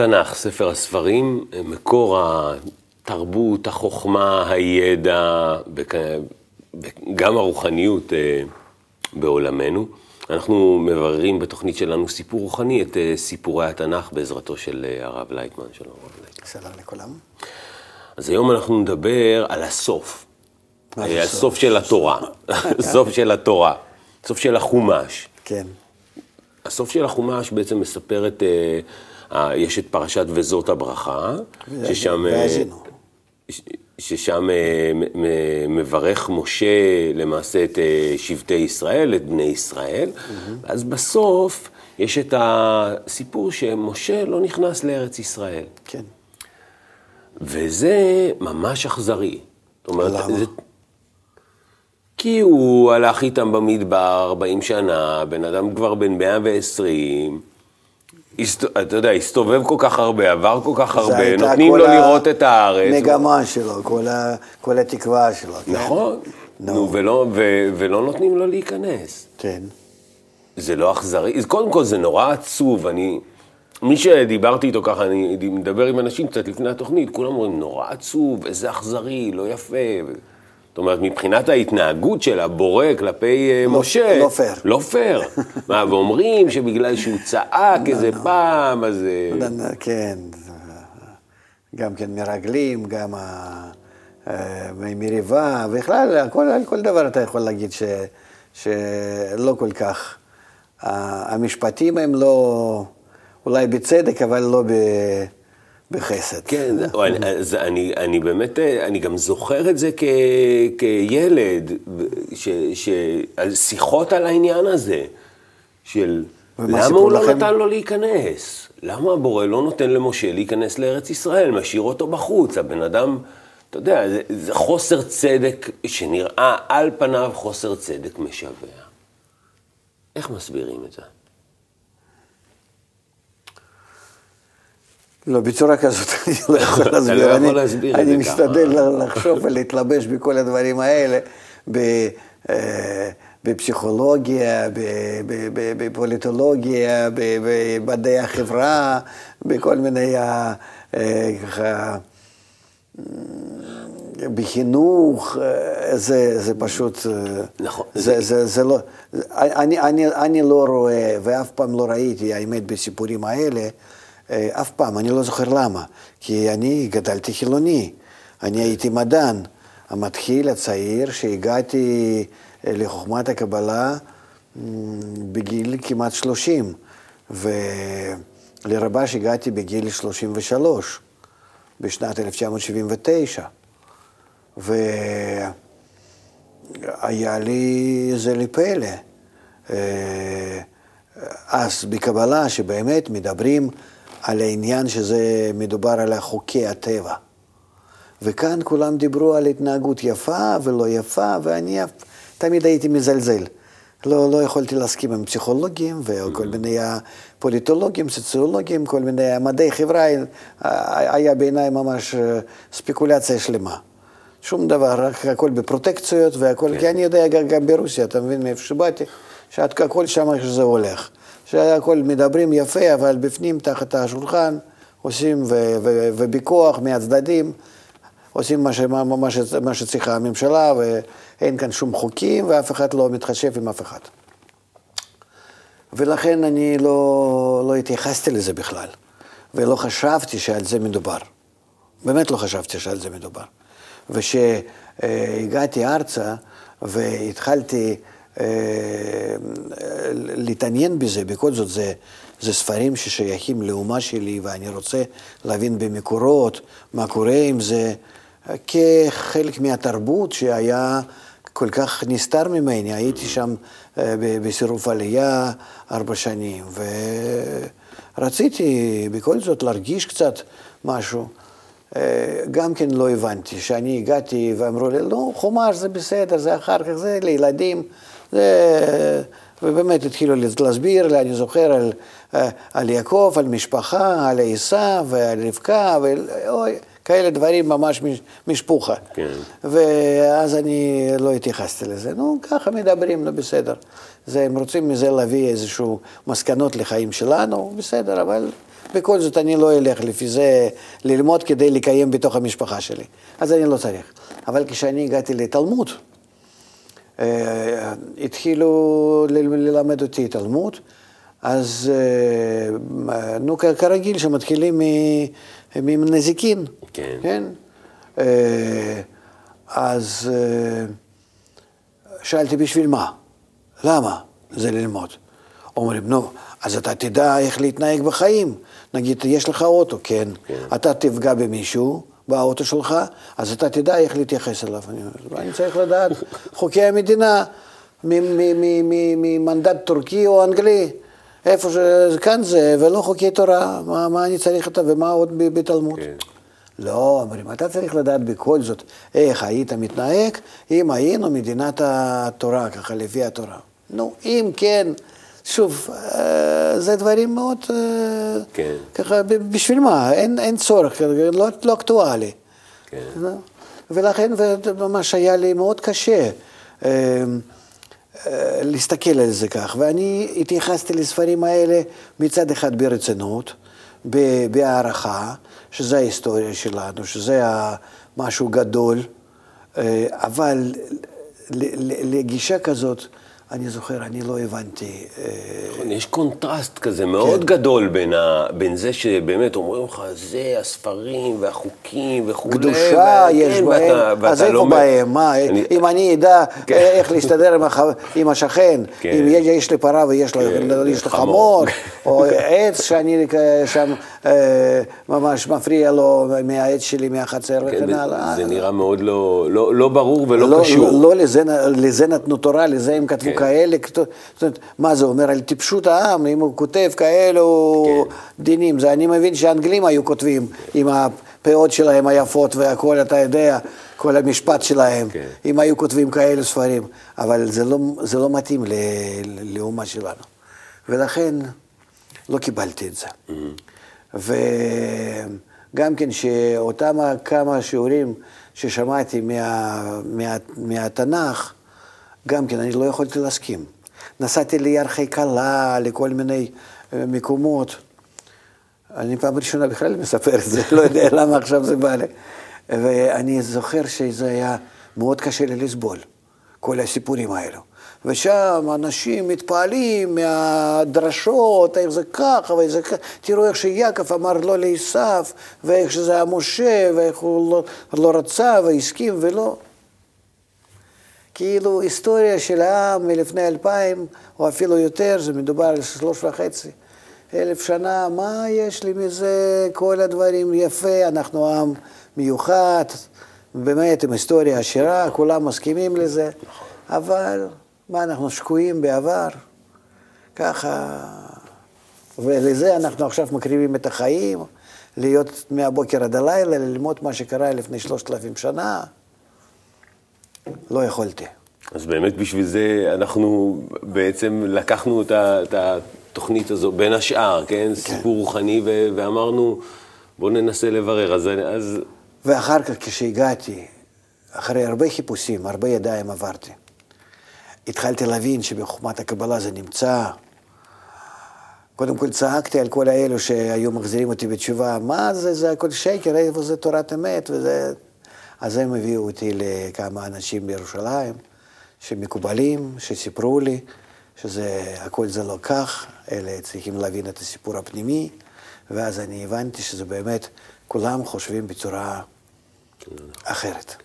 התנ"ך, ספר הספרים, מקור התרבות, החוכמה, הידע, גם הרוחניות אה, בעולמנו. אנחנו מבררים בתוכנית שלנו סיפור רוחני את אה, סיפורי התנ"ך בעזרתו של אה, הרב לייטמן. שלום הרב לייטמן. שלום לכולם. אז היום אנחנו נדבר על הסוף. הסוף של התורה. הסוף של התורה. הסוף של החומש. כן. הסוף של החומש בעצם מספר את... יש את פרשת וזאת הברכה, ששם... והאזינו. ששם אה, מברך משה למעשה את אה, שבטי ישראל, את בני ישראל, mm-hmm. אז בסוף יש את הסיפור שמשה לא נכנס לארץ ישראל. כן. וזה ממש אכזרי. למה? זה... כי הוא הלך איתם במדבר 40 שנה, בן אדם כבר בן 120, אתה יודע, הסתובב כל כך הרבה, עבר כל כך הרבה, נותנים לו לראות את הארץ. מגמה שלו, כל, ה, כל התקווה שלו. כן? נכון. נו, ולא, ו, ולא נותנים לו להיכנס. כן. זה לא אכזרי, קודם כל זה נורא עצוב, אני... מי שדיברתי איתו ככה, אני מדבר עם אנשים קצת לפני התוכנית, כולם אומרים, נורא עצוב, איזה אכזרי, לא יפה. זאת אומרת, מבחינת ההתנהגות של הבורא כלפי אה, לא, משה, לא פייר. לא פייר. מה, ואומרים שבגלל שהוא צעק לא, איזה לא. פעם, אז... אה, כן, גם כן מרגלים, גם אה, מריבה, בכלל, על כל דבר אתה יכול להגיד ש, שלא כל כך. המשפטים הם לא, אולי בצדק, אבל לא ב... בחסד. כן, אז אני, אני באמת, אני גם זוכר את זה כ, כילד, ש, ש, על שיחות על העניין הזה, של למה הוא לא לכם? נתן לו להיכנס? למה הבורא לא נותן למשה להיכנס לארץ ישראל, משאיר אותו בחוץ? הבן אדם, אתה יודע, זה, זה חוסר צדק שנראה על פניו חוסר צדק משווע. איך מסבירים את זה? לא, בצורה כזאת אני לא יכול להסביר. אתה לא יכול להסביר את זה ככה. אני משתדל לחשוב ולהתלבש בכל הדברים האלה, אה, בפסיכולוגיה, בפוליטולוגיה, במדעי החברה, בכל מיני, אה, ככה, בחינוך, אה, זה, זה פשוט, נכון. זה, זה, זה לא, אני, אני, אני לא רואה, ואף פעם לא ראיתי, האמת, בסיפורים האלה, אף פעם, אני לא זוכר למה. כי אני גדלתי חילוני, אני הייתי מדען, המתחיל, הצעיר, שהגעתי אה, לחוכמת הקבלה בגיל כמעט 30, ולרבש הגעתי בגיל 33, בשנת 1979. והיה לי זה לפלא. אה, אז בקבלה שבאמת מדברים על העניין שזה מדובר על חוקי הטבע. וכאן כולם דיברו על התנהגות יפה ולא יפה, ואני תמיד הייתי מזלזל. לא, לא יכולתי להסכים עם פסיכולוגים וכל mm-hmm. מיני פוליטולוגים, סוציולוגים, כל מיני מדעי חברה, היה בעיניי ממש אה, ספקולציה שלמה. שום דבר, רק הכל בפרוטקציות והכל, כן. כי אני יודע גם ברוסיה, אתה מבין מאיפה שבאתי, שהכל שם איך שזה הולך. שהכל מדברים יפה, אבל בפנים, תחת השולחן, עושים, ובכוח מהצדדים, עושים מה, ש, מה, מה, ש, מה שצריכה הממשלה, ואין כאן שום חוקים, ואף אחד לא מתחשב עם אף אחד. ולכן אני לא, לא התייחסתי לזה בכלל, ולא חשבתי שעל זה מדובר. באמת לא חשבתי שעל זה מדובר. וכשהגעתי ארצה והתחלתי אה, להתעניין בזה, בכל זאת זה, זה ספרים ששייכים לאומה שלי ואני רוצה להבין במקורות מה קורה עם זה, כחלק מהתרבות שהיה כל כך נסתר ממני. הייתי שם אה, בסירוב עלייה ארבע שנים, ורציתי בכל זאת להרגיש קצת משהו. אה, גם כן לא הבנתי, שאני הגעתי ואמרו לי, לא, חומש זה בסדר, זה אחר כך, זה לילדים. זה... ובאמת התחילו להסביר לי, אני זוכר על, על יעקב, על משפחה, על עשיו ועל רבקה, ואוי, כאלה דברים ממש משפוחה. כן. ואז אני לא התייחסתי לזה. נו, ככה מדברים, נו, בסדר. זה, הם רוצים מזה להביא איזשהו מסקנות לחיים שלנו, בסדר, אבל בכל זאת אני לא אלך לפי זה ללמוד כדי לקיים בתוך המשפחה שלי. אז אני לא צריך. אבל כשאני הגעתי לתלמוד, אה, התחילו ללמד אותי תלמוד, אז אה, נו, כרגיל שמתחילים מנזיקין, כן. כן? אה, אז שאלתי בשביל מה? למה זה ללמוד? אומרים, נו, אז אתה תדע איך להתנהג בחיים. נגיד, יש לך אוטו, כן. כן. אתה תפגע במישהו באוטו שלך, אז אתה תדע איך להתייחס אליו. אני, אני צריך לדעת חוקי המדינה ממנדט טורקי או אנגלי. איפה שכאן זה, ולא חוקי תורה, מה, מה אני צריך אותה ומה עוד בתלמוד. כן. לא, אומרים, אתה צריך לדעת בכל זאת איך היית מתנהג אם היינו מדינת התורה, ככה לפי התורה. נו, אם כן, שוב, אה, זה דברים מאוד, אה, כן. ככה, בשביל מה? אין, אין צורך, לא, לא אקטואלי. כן. לא? ולכן, ממש היה לי מאוד קשה אה, להסתכל על זה כך. ואני התייחסתי לספרים האלה מצד אחד ברצינות, בהערכה, שזה ההיסטוריה שלנו, שזה משהו גדול, אבל לגישה כזאת, אני זוכר, אני לא הבנתי. נכון, יש קונטרסט כזה מאוד כן. גדול בין, ה, בין זה שבאמת אומרים לך, זה הספרים והחוקים וכולי. קדושה ו... יש כן, בהם, ואתה, אז איפה לומד... בהם? מה, אני... אם אני אדע כן. איך להסתדר עם, הח... עם השכן, כן. אם יש לי פרה ויש לו, כן. יש לו חמור, או עץ שאני שם אה, ממש מפריע לו מהעץ שלי, מהחצר כן, וכן הלאה. זה נראה מאוד לא, לא, לא ברור ולא לא, קשור. לא, לא לזה, לזה נתנו תורה, לזה הם כתבו כן. כאלה, זאת אומרת, מה זה אומר על טיפשות העם, אם הוא כותב כאלו כן. דינים, זה אני מבין שהאנגלים היו כותבים עם הפאות שלהם היפות והכל, אתה יודע, כל המשפט שלהם, כן. אם היו כותבים כאלו ספרים, אבל זה לא, זה לא מתאים לאומה שלנו. ולכן לא קיבלתי את זה. Mm-hmm. וגם כן שאותם כמה שיעורים ששמעתי מה, מה, מהתנ"ך, גם כן, אני לא יכולתי להסכים. נסעתי לירחי קלה, לכל מיני אה, מקומות. אני פעם ראשונה בכלל מספר את זה, לא יודע למה עכשיו זה בא לי. ואני זוכר שזה היה מאוד קשה לי לסבול, כל הסיפורים האלו. ושם אנשים מתפעלים מהדרשות, איך זה ככה ואיך זה ככה. תראו איך שיעקב אמר לא לעשו, ואיך שזה היה משה, ואיך הוא לא, לא רצה והסכים ולא. כאילו היסטוריה של העם מלפני אלפיים, או אפילו יותר, זה מדובר על שלוש וחצי אלף שנה, מה יש לי מזה, כל הדברים יפה, אנחנו עם מיוחד, באמת עם היסטוריה עשירה, כולם מסכימים לזה, אבל מה, אנחנו שקועים בעבר? ככה, ולזה אנחנו עכשיו מקריבים את החיים, להיות מהבוקר עד הלילה, ללמוד מה שקרה לפני שלושת אלפים שנה. לא יכולתי. אז באמת בשביל זה אנחנו בעצם לקחנו את התוכנית הזו, בין השאר, כן? כן. סיפור רוחני, ואמרנו, בואו ננסה לברר. אז, אז... ואחר כך, כשהגעתי, אחרי הרבה חיפושים, הרבה ידיים עברתי, התחלתי להבין שבחוכמת הקבלה זה נמצא. קודם כל צעקתי על כל האלו שהיו מחזירים אותי בתשובה, מה זה, זה הכל שקר, איפה זה תורת אמת, וזה... אז הם הביאו אותי לכמה אנשים בירושלים, שמקובלים, שסיפרו לי שזה, הכל זה לא כך, אלה צריכים להבין את הסיפור הפנימי, ואז אני הבנתי שזה באמת, כולם חושבים בצורה אחרת.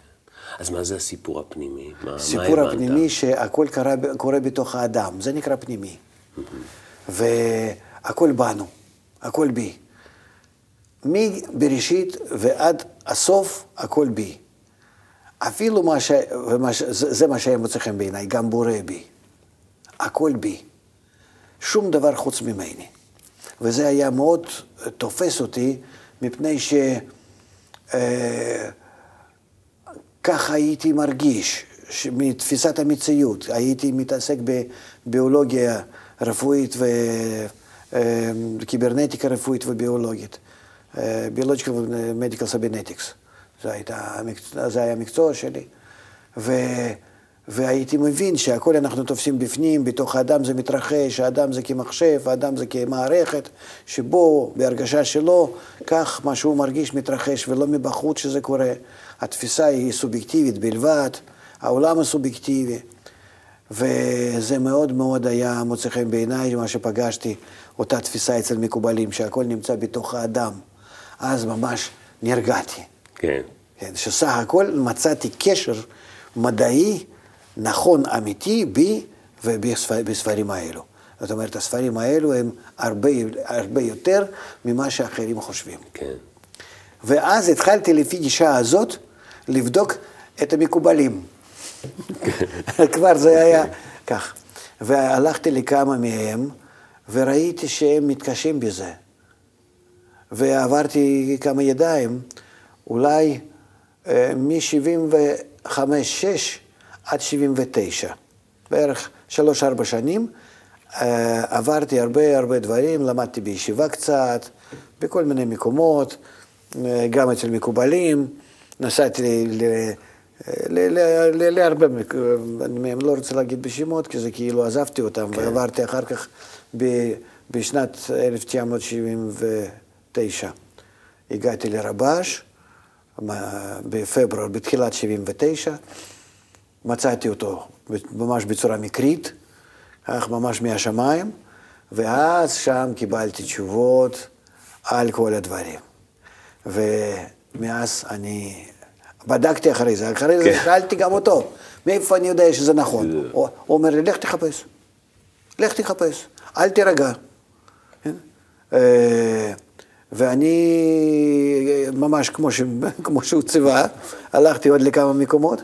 אז מה זה הסיפור הפנימי? מה, הסיפור מה הפנימי שהכל קרה, קורה בתוך האדם, זה נקרא פנימי. והכל בנו, הכל בי. מבראשית ועד הסוף, הכל בי. אפילו מה ש... ומה ש... זה מה שהיה מוצא חן בעיניי, גם בורא בי. הכל בי. שום דבר חוץ ממני. וזה היה מאוד תופס אותי, מפני ש... אה, ככה הייתי מרגיש, מתפיסת המציאות. הייתי מתעסק בביולוגיה רפואית וקיברנטיקה אה, רפואית וביולוגית. ביולוגיה ומדיקל סבינטיקס. זה, הייתה, זה היה המקצוע שלי. ו, והייתי מבין שהכל אנחנו תופסים בפנים, בתוך האדם זה מתרחש, האדם זה כמחשב, האדם זה כמערכת, שבו, בהרגשה שלו, כך מה שהוא מרגיש מתרחש, ולא מבחוץ שזה קורה. התפיסה היא סובייקטיבית בלבד, העולם הסובייקטיבי, וזה מאוד מאוד היה מוצא חן בעיניי, מה שפגשתי, אותה תפיסה אצל מקובלים, שהכל נמצא בתוך האדם. אז ממש נרגעתי. כן. כן, שסך הכל מצאתי קשר מדעי נכון, אמיתי, בי ובספרים האלו. זאת אומרת, הספרים האלו הם הרבה, הרבה יותר ממה שאחרים חושבים. כן. ואז התחלתי לפי גישה הזאת לבדוק את המקובלים. כבר זה היה כך. והלכתי לכמה מהם, וראיתי שהם מתקשים בזה. ועברתי כמה ידיים, אולי מ-75-6 עד 79, בערך שלוש-ארבע שנים. אה, עברתי הרבה הרבה דברים, למדתי בישיבה קצת, בכל מיני מקומות, אה, גם אצל מקובלים, נסעתי להרבה, אני לא רוצה להגיד בשמות, כי זה כאילו עזבתי אותם, כן. ועברתי אחר כך בשנת 1979. הגעתי לרבש, בפברואר, בתחילת 79, מצאתי אותו ממש בצורה מקרית, כך ממש מהשמיים, ואז שם קיבלתי תשובות על כל הדברים. ומאז אני בדקתי אחרי זה, אחרי זה כן. שאלתי גם אותו, מאיפה אני יודע שזה נכון? הוא אומר לי, לך תחפש, לך תחפש, אל תירגע. ואני ממש כמו, ש... כמו שהוא ציווה, הלכתי עוד לכמה מקומות,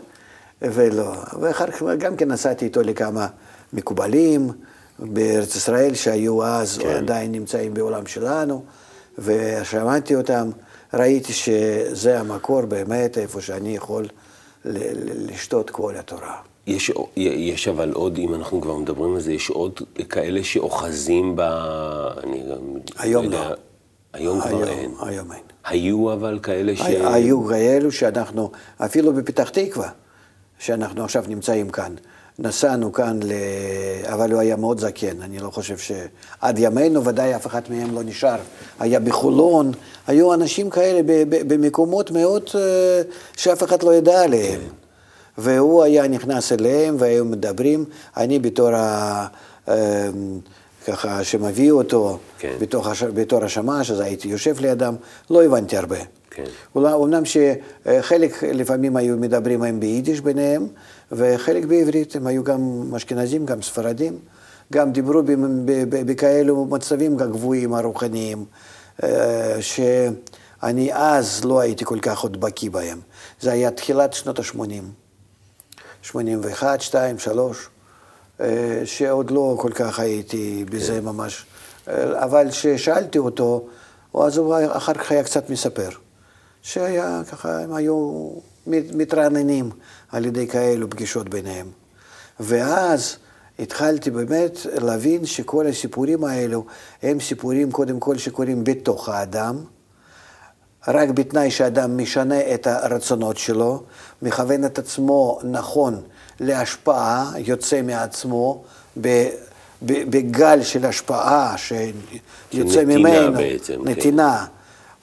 ולא. ואחר כך גם כן נסעתי איתו לכמה מקובלים בארץ ישראל, שהיו אז, כן. או עדיין נמצאים בעולם שלנו, ושמעתי אותם, ראיתי שזה המקור באמת, איפה שאני יכול לשתות כל התורה. יש, יש אבל עוד, אם אנחנו כבר מדברים על זה, יש עוד כאלה שאוחזים ב... אני גם... היום לא. היום כבר אין. היום אין. היו אבל כאלה ש... היו כאלו שאנחנו, אפילו בפתח תקווה, שאנחנו עכשיו נמצאים כאן. נסענו כאן, ל... אבל הוא היה מאוד זקן, אני לא חושב שעד ימינו ודאי אף אחד מהם לא נשאר. היה בחולון, היו אנשים כאלה במקומות מאוד אה, שאף אחד לא ידע עליהם. והוא היה נכנס אליהם והיו מדברים, אני בתור ה... אה, ככה, שמביא אותו כן. בתוך, בתור השמש, אז הייתי יושב לידם, לא הבנתי הרבה. כן. אומנם שחלק לפעמים היו מדברים הם ביידיש ביניהם, וחלק בעברית, הם היו גם אשכנזים, גם ספרדים, גם דיברו בכאלו מצבים גבוהים, הרוחניים, אה, שאני אז לא הייתי כל כך עוד בקיא בהם. זה היה תחילת שנות ה-80. 81, 2, 3. אה, שעוד לא כל כך הייתי בזה כן. ממש, אה, אבל כששאלתי אותו, אז הוא אחר כך היה קצת מספר, שהיה ככה, הם היו מתרעננים על ידי כאלו פגישות ביניהם. ואז התחלתי באמת להבין שכל הסיפורים האלו הם סיפורים קודם כל שקורים בתוך האדם, רק בתנאי שאדם משנה את הרצונות שלו, מכוון את עצמו נכון להשפעה, יוצא מעצמו, בגל של השפעה שיוצא ממנו, בעצם, כן. נתינה, כן.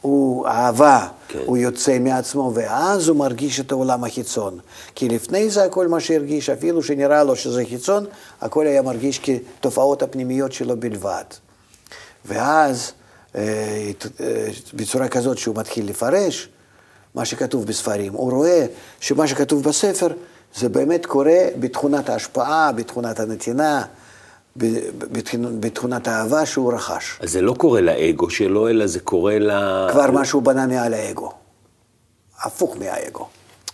הוא אהבה, כן. הוא יוצא מעצמו, ואז הוא מרגיש את העולם החיצון. כי לפני זה הכל מה שהרגיש, אפילו שנראה לו שזה חיצון, הכל היה מרגיש כתופעות הפנימיות שלו בלבד. ואז, אה, אה, בצורה כזאת שהוא מתחיל לפרש מה שכתוב בספרים, הוא רואה שמה שכתוב בספר זה באמת קורה בתכונת ההשפעה, בתכונת הנתינה, בתכונת האהבה שהוא רכש. אז זה לא קורה לאגו שלו, אלא זה קורה ל... כבר מה שהוא בנה מעל האגו. הפוך מהאגו.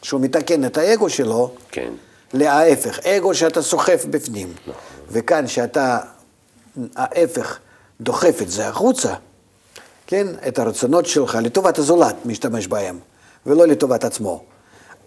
שהוא מתקן את האגו שלו, כן. להפך. אגו שאתה סוחף בפנים. נכון. וכאן שאתה, ההפך, דוחף את זה החוצה, כן? את הרצונות שלך לטובת הזולת משתמש בהם, ולא לטובת עצמו.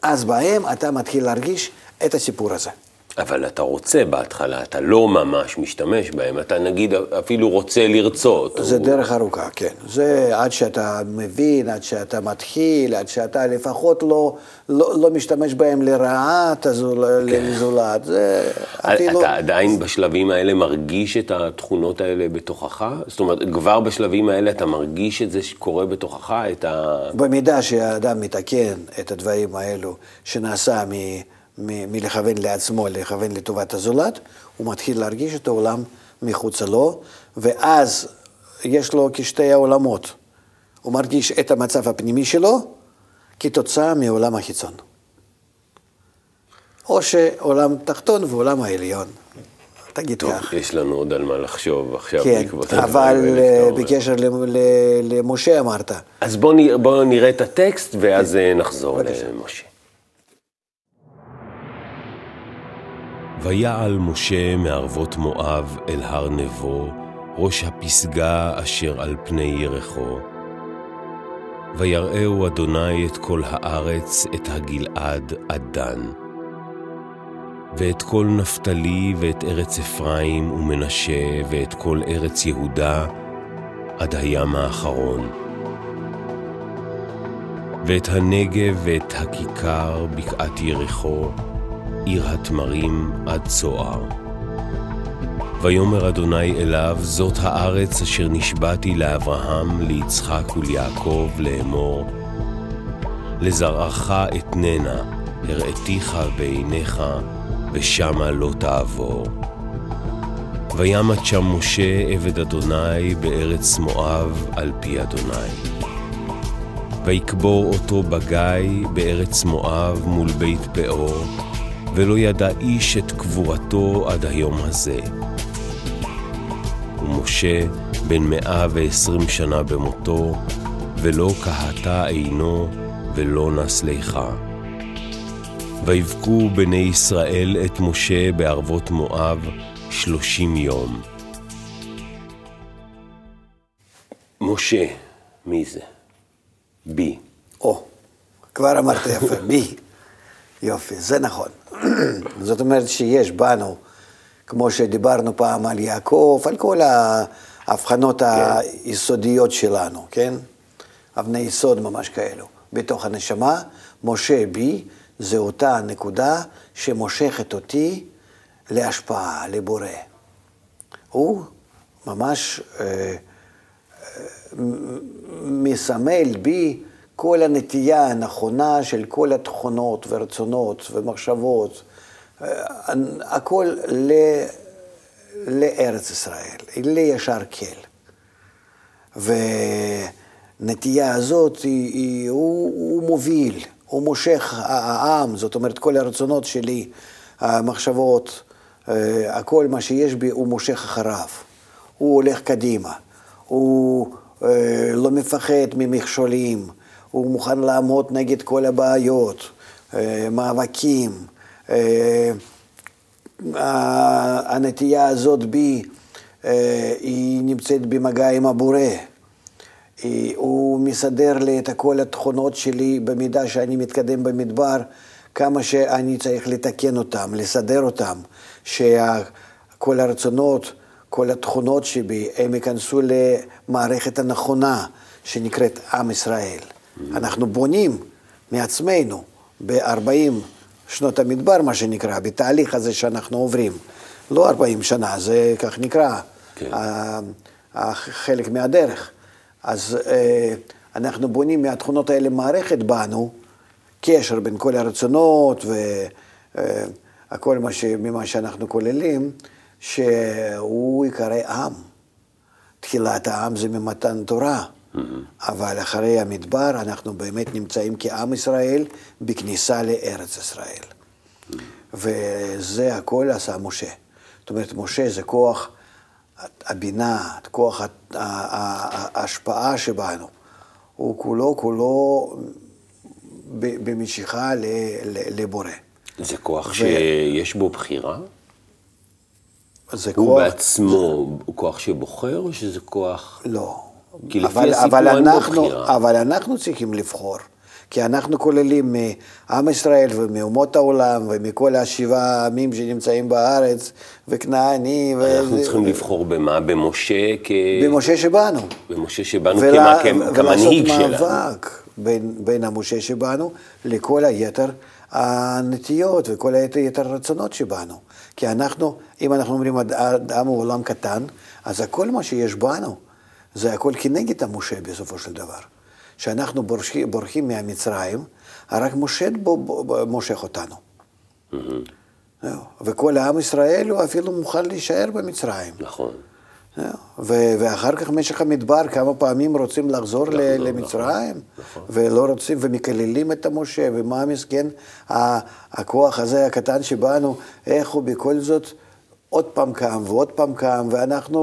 אז בהם אתה מתחיל להרגיש את הסיפור הזה. אבל אתה רוצה בהתחלה, אתה לא ממש משתמש בהם, אתה נגיד אפילו רוצה לרצות. זה או... דרך ארוכה, כן. זה עד שאתה מבין, עד שאתה מתחיל, עד שאתה לפחות לא, לא, לא משתמש בהם לרעת הזול, כן. לזולת. זה אפילו... אתה עדיין בשלבים האלה מרגיש את התכונות האלה בתוכך? זאת אומרת, כבר בשלבים האלה אתה מרגיש את זה שקורה בתוכך, את ה... במידה שהאדם מתקן את הדברים האלו, שנעשה מ... מלכוון לעצמו, לכוון לטובת הזולת, הוא מתחיל להרגיש את העולם מחוצה לו, ואז יש לו כשתי העולמות. הוא מרגיש את המצב הפנימי שלו כתוצאה מעולם החיצון. או שעולם תחתון ועולם העליון. תגיד טוב, כך. יש לנו עוד על מה לחשוב עכשיו כן, בעקבות אבל אה, בקשר למשה אמרת. אז בואו בוא נראה את הטקסט ואז. אה, נחזור למשה. ויעל משה מערבות מואב אל הר נבו, ראש הפסגה אשר על פני ירחו. ויראהו אדוני את כל הארץ, את הגלעד עד דן. ואת כל נפתלי ואת ארץ אפרים ומנשה ואת כל ארץ יהודה עד הים האחרון. ואת הנגב ואת הכיכר, בקעת ירחו, עיר התמרים עד צוער. ויאמר אדוני אליו, זאת הארץ אשר נשבעתי לאברהם, ליצחק וליעקב לאמור, לזרעך אתננה, הראתיך בעיניך, ושמה לא תעבור. וימת שם משה עבד אדוני בארץ מואב על פי אדוני. ויקבור אותו בגיא בארץ מואב מול בית פאור, ולא ידע איש את קבורתו עד היום הזה. ומשה בן מאה ועשרים שנה במותו, ולא קהתה עינו, ולא נסליחה. ויבכו בני ישראל את משה בערבות מואב שלושים יום. משה, מי זה? בי. או, כבר אמרת יפה, בי. יופי, זה נכון. זאת אומרת שיש בנו, כמו שדיברנו פעם על יעקב, על כל ההבחנות כן. היסודיות שלנו, כן? אבני יסוד ממש כאלו. בתוך הנשמה, משה בי זה אותה נקודה שמושכת אותי להשפעה, לבורא. הוא ממש אה, אה, מסמל בי כל הנטייה הנכונה של כל התכונות ורצונות ומחשבות, אה, הכל ל... לארץ ישראל, לישר כל. ונטייה הזאת, היא, היא, הוא, הוא מוביל, הוא מושך העם, זאת אומרת, כל הרצונות שלי, המחשבות, אה, הכל מה שיש בי, הוא מושך אחריו. הוא הולך קדימה, הוא אה, לא מפחד ממכשולים. הוא מוכן לעמוד נגד כל הבעיות, אה, מאבקים. אה, הנטייה הזאת בי, אה, היא נמצאת במגע עם הבורא. הוא מסדר לי את כל התכונות שלי במידה שאני מתקדם במדבר, כמה שאני צריך לתקן אותם, לסדר אותם, שכל הרצונות, כל התכונות שבי, הם ייכנסו למערכת הנכונה שנקראת עם ישראל. אנחנו בונים מעצמנו ב-40 שנות המדבר, מה שנקרא, בתהליך הזה שאנחנו עוברים. לא 40 שנה, זה כך נקרא, כן. חלק מהדרך. אז אה, אנחנו בונים מהתכונות האלה מערכת בנו, קשר בין כל הרצונות והכל מה ש... ממה שאנחנו כוללים, שהוא יקרא עם. תחילת העם זה ממתן תורה. אבל אחרי המדבר אנחנו באמת נמצאים כעם ישראל בכניסה לארץ ישראל. וזה הכל עשה משה. זאת אומרת, משה זה כוח הבינה, כוח ההשפעה שבנו. הוא כולו, כולו במשיכה לבורא. זה כוח ו... שיש בו בחירה? זה הוא כוח... בעצמו, הוא כוח שבוחר או שזה כוח... לא. כי לפי אבל, הסיפור אין בו בחירה. אבל אנחנו צריכים לבחור. כי אנחנו כוללים מעם ישראל ומאומות העולם ומכל השבעה העמים שנמצאים בארץ, וכנעני. אנחנו ו... צריכים לבחור במה? במשה כ... במשה שבאנו. במשה שבאנו ולה... כמנהיג שלנו. ולעשות מאבק בין, בין המשה שבאנו לכל היתר הנטיות וכל היתר הרצונות שבאנו. כי אנחנו, אם אנחנו אומרים אדם הוא עולם קטן, אז הכל מה שיש בנו, זה הכל כנגד המשה בסופו של דבר. שאנחנו בורחים, בורחים מהמצרים, רק משה בו, מושך אותנו. Mm-hmm. וכל העם ישראל הוא אפילו מוכן להישאר במצרים. נכון. ואחר כך במשך המדבר כמה פעמים רוצים לחזור נכון, למצרים, נכון. ולא רוצים, ומקללים את המשה, ומה מסכן הכוח הזה הקטן שבאנו, איך הוא בכל זאת עוד פעם קם ועוד פעם קם, ואנחנו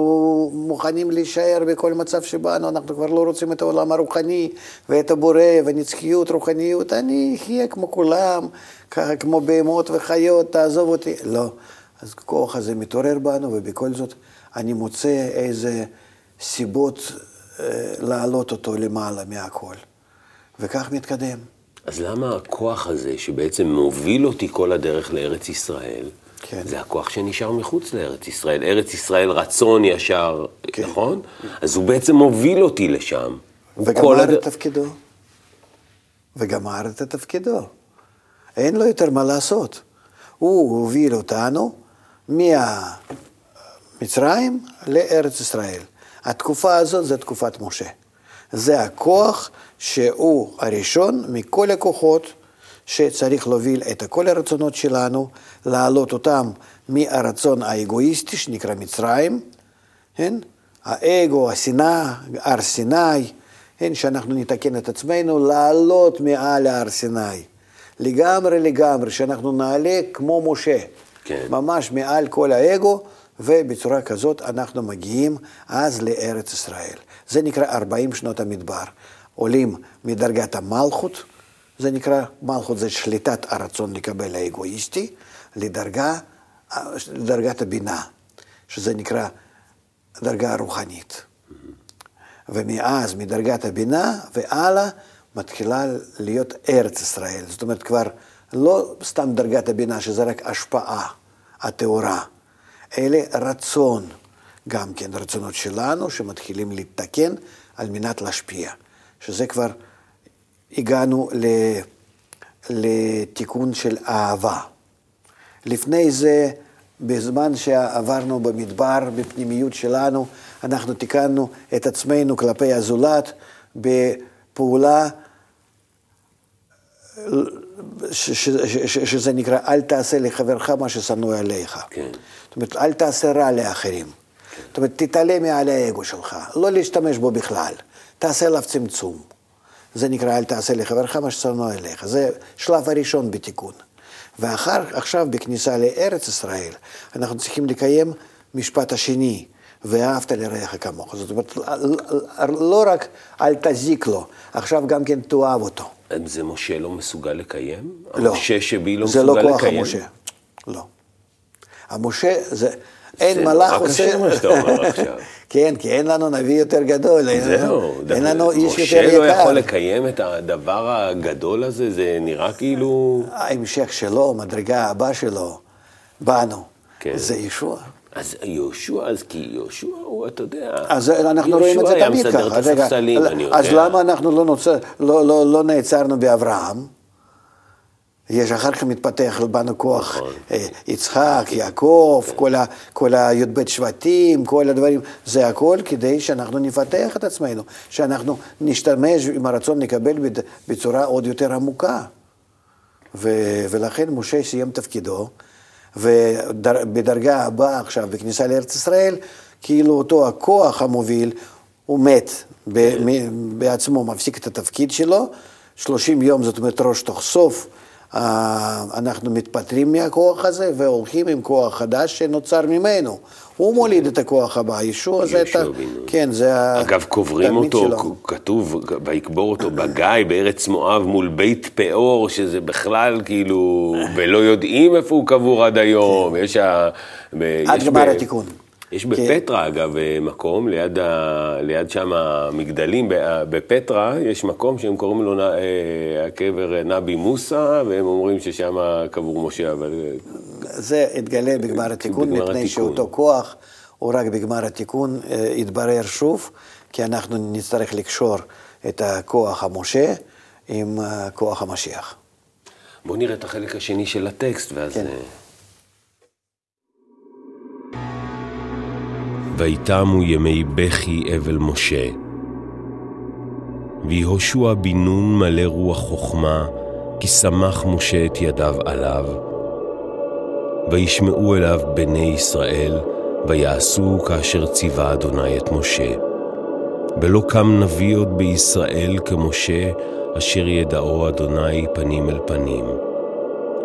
מוכנים להישאר בכל מצב שבאנו, אנחנו כבר לא רוצים את העולם הרוחני, ואת הבורא, ונצחיות, רוחניות, אני אחיה כמו כולם, ככה כמו בהמות וחיות, תעזוב אותי. לא. אז הכוח הזה מתעורר בנו, ובכל זאת אני מוצא איזה סיבות אה, להעלות אותו למעלה מהכל. וכך מתקדם. אז למה הכוח הזה, שבעצם מוביל אותי כל הדרך לארץ ישראל, כן. זה הכוח שנשאר מחוץ לארץ ישראל. ארץ ישראל רצון ישר, כן. נכון? אז הוא בעצם מוביל אותי לשם. וגמר הד... את תפקידו. וגמר את תפקידו. אין לו יותר מה לעשות. הוא הוביל אותנו מהמצרים לארץ ישראל. התקופה הזאת זה תקופת משה. זה הכוח שהוא הראשון מכל הכוחות שצריך להוביל את כל הרצונות שלנו, להעלות אותם מהרצון האגואיסטי שנקרא מצרים, כן? האגו, השנאה, הר סיני, כן? שאנחנו נתקן את עצמנו, לעלות מעל הר סיני. לגמרי לגמרי, שאנחנו נעלה כמו משה. כן. ממש מעל כל האגו, ובצורה כזאת אנחנו מגיעים אז לארץ ישראל. זה נקרא 40 שנות המדבר. עולים מדרגת המלכות, זה נקרא, מלכות זה שליטת הרצון לקבל האגואיסטי, לדרגה, לדרגת הבינה, שזה נקרא דרגה רוחנית. ומאז, מדרגת הבינה והלאה, מתחילה להיות ארץ ישראל. זאת אומרת, כבר לא סתם דרגת הבינה, שזה רק השפעה הטהורה, אלא רצון, גם כן רצונות שלנו, שמתחילים להתקן על מנת להשפיע. שזה כבר הגענו לתיקון של אהבה. לפני זה, בזמן שעברנו במדבר, בפנימיות שלנו, אנחנו תיקנו את עצמנו כלפי הזולת בפעולה שזה נקרא, אל תעשה לחברך מה ששנוא עליך. כן. זאת אומרת, אל תעשה רע לאחרים. כן. זאת אומרת, תתעלה מעל האגו שלך, לא להשתמש בו בכלל. תעשה עליו צמצום. זה נקרא אל תעשה לחברך מה ששנוא אליך. זה שלב הראשון בתיקון. ואחר, עכשיו בכניסה לארץ ישראל, אנחנו צריכים לקיים משפט השני, ואהבת לרעך כמוך. זאת אומרת, לא רק אל תזיק לו, עכשיו גם כן תאהב אותו. זה משה לא מסוגל לקיים? לא. המשה שבי לא מסוגל לקיים? זה לא כוח המשה. לא. המשה זה... אין מלאך עושה... זה רק קשה מה שאתה אומר עכשיו. כן, כי אין לנו נביא יותר גדול. זהו. אין לנו איש יותר יקר. משה לא יכול לקיים את הדבר הגדול הזה? זה נראה כאילו... ההמשך שלו, המדרגה הבאה שלו, בנו. כן. זה ישוע. אז יהושע, אז כי יהושע הוא, אתה יודע, אז אנחנו רואים את זה תמיד ככה. יהושע היה מסדר את הספסלים, אני יודע. אז למה אנחנו לא, נוצר, לא, לא, לא נעצרנו באברהם? יש אחר כך מתפתח בנו כוח נכון. אה, יצחק, יעקב, כל, ה, כל הי"ב שבטים, כל הדברים, זה הכל כדי שאנחנו נפתח את עצמנו, שאנחנו נשתמש עם הרצון לקבל בצורה עוד יותר עמוקה. ו, ולכן משה סיים תפקידו, ובדרגה הבאה עכשיו, בכניסה לארץ ישראל, כאילו אותו הכוח המוביל, הוא מת כן. בעצמו, מפסיק את התפקיד שלו, 30 יום, זאת אומרת ראש תוך סוף. אה, אנחנו מתפטרים מהכוח הזה והולכים עם כוח חדש שנוצר ממנו. הוא מוליד את הכוח הבא, ישוע זה את ה... כן, זה אגב, קוברים אותו, שלו. כתוב, ויקבור אותו בגיא, בארץ מואב, מול בית פאור, שזה בכלל כאילו, ולא יודעים איפה הוא קבור עד היום. יש ה... עד גמר התיקון. יש בפטרה, אגב, מקום, ליד, ה... ליד שם המגדלים בפטרה, יש מקום שהם קוראים לו הקבר נבי מוסא, והם אומרים ששם קבור משה, אבל... זה התגלה בגמר התיקון, בגמר מפני התיקון. שאותו כוח הוא רק בגמר התיקון יתברר שוב, כי אנחנו נצטרך לקשור את הכוח המשה עם כוח המשיח. בואו נראה את החלק השני של הטקסט, ואז... כן. ויתמו ימי בכי אבל משה. ויהושע בן נון מלא רוח חכמה, כי שמח משה את ידיו עליו. וישמעו אליו בני ישראל, ויעשו כאשר ציווה אדוני את משה. ולא קם נביא עוד בישראל כמשה, אשר ידעו אדוני פנים אל פנים.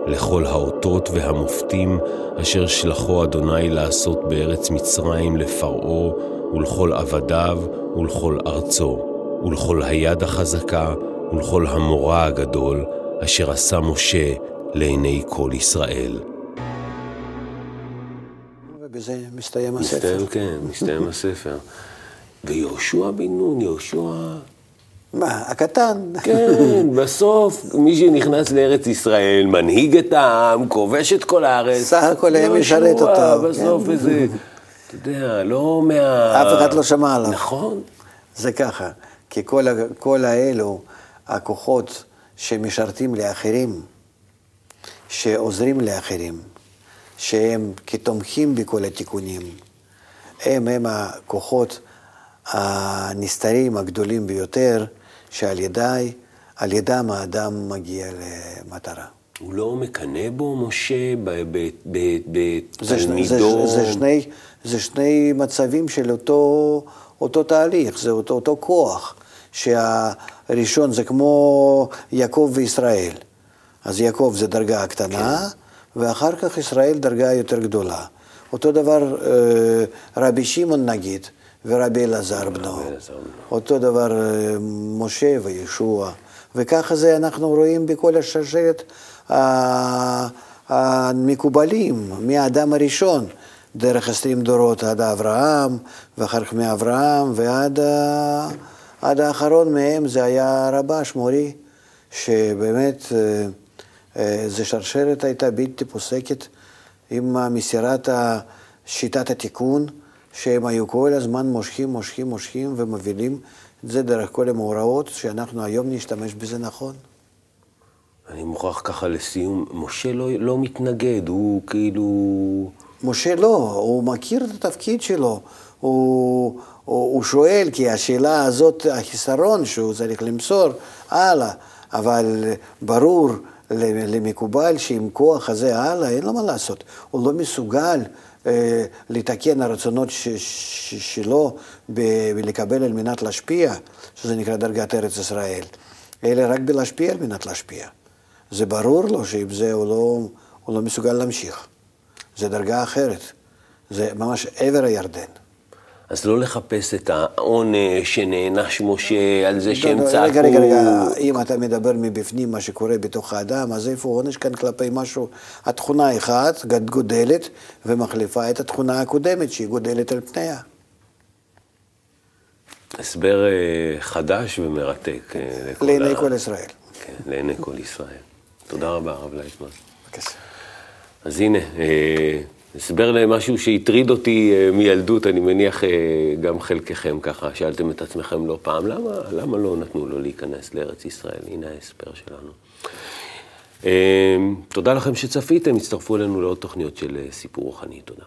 לכל האותות והמופתים אשר שלחו אדוני לעשות בארץ מצרים לפרעה ולכל עבדיו ולכל ארצו, ולכל היד החזקה ולכל המורא הגדול אשר עשה משה לעיני כל ישראל. ובזה מסתיים הספר. מסתיים, כן, מסתיים הספר. ויהושע בן נון, יהושע מה, הקטן. כן, בסוף מי שנכנס לארץ ישראל, מנהיג את העם, כובש את כל הארץ. סך הכל היה משרת אותו. בסוף כן. איזה, אתה יודע, לא מה... אף אחד לא שמע עליו. נכון. זה ככה, כי כל, כל האלו, הכוחות שמשרתים לאחרים, שעוזרים לאחרים, שהם כתומכים בכל התיקונים, הם הם הכוחות הנסתרים הגדולים ביותר, שעל ידי, על ידם האדם מגיע למטרה. הוא לא מקנא בו, משה, בתלמידו? זה, זה, זה, זה שני מצבים של אותו, אותו תהליך, זה אותו, אותו כוח, שהראשון זה כמו יעקב וישראל. אז יעקב זה דרגה קטנה, כן. ואחר כך ישראל דרגה יותר גדולה. אותו דבר אה, רבי שמעון נגיד, ורבי אלעזר בנו. אותו דבר אה, משה וישוע. וככה זה אנחנו רואים בכל השרשרת המקובלים, מהאדם הראשון, דרך עשרים דורות עד אברהם, ואחר כך מאברהם ועד עד האחרון מהם זה היה רבש מורי, שבאמת אה, אה, זו שרשרת הייתה בלתי פוסקת עם מסירת שיטת התיקון. שהם היו כל הזמן מושכים, מושכים, מושכים ומובילים את זה דרך כל המאורעות, שאנחנו היום נשתמש בזה נכון. אני מוכרח ככה לסיום, משה לא, לא מתנגד, הוא כאילו... משה לא, הוא מכיר את התפקיד שלו, הוא, הוא, הוא שואל, כי השאלה הזאת, החיסרון שהוא צריך למסור הלאה, אבל ברור למקובל שעם כוח הזה הלאה, אין לו מה לעשות, הוא לא מסוגל לתקן הרצונות שלו ולקבל על מנת להשפיע, שזה נקרא דרגת ארץ ישראל, אלא רק בלהשפיע על מנת להשפיע. זה ברור לו שעם זה הוא לא, הוא לא מסוגל להמשיך. זה דרגה אחרת, זה ממש עבר הירדן. אז לא לחפש את העונש שנענש משה על זה שהם צעקו. רגע, רגע, רגע, אם אתה מדבר מבפנים מה שקורה בתוך האדם, אז איפה עונש כאן כלפי משהו? התכונה אחת גודלת ומחליפה את התכונה הקודמת שהיא גודלת על פניה. הסבר אה, חדש ומרתק. אה, לעיני כל ישראל. כן, לעיני כל ישראל. תודה רבה, הרב לייטמן. בבקשה. אז הנה, אה, הסבר למשהו שהטריד אותי אה, מילדות, אני מניח אה, גם חלקכם ככה, שאלתם את עצמכם לא פעם, למה, למה לא נתנו לו להיכנס לארץ ישראל? הנה ההסבר שלנו. אה, תודה לכם שצפיתם, הצטרפו אלינו לעוד תוכניות של סיפור רוחני, תודה.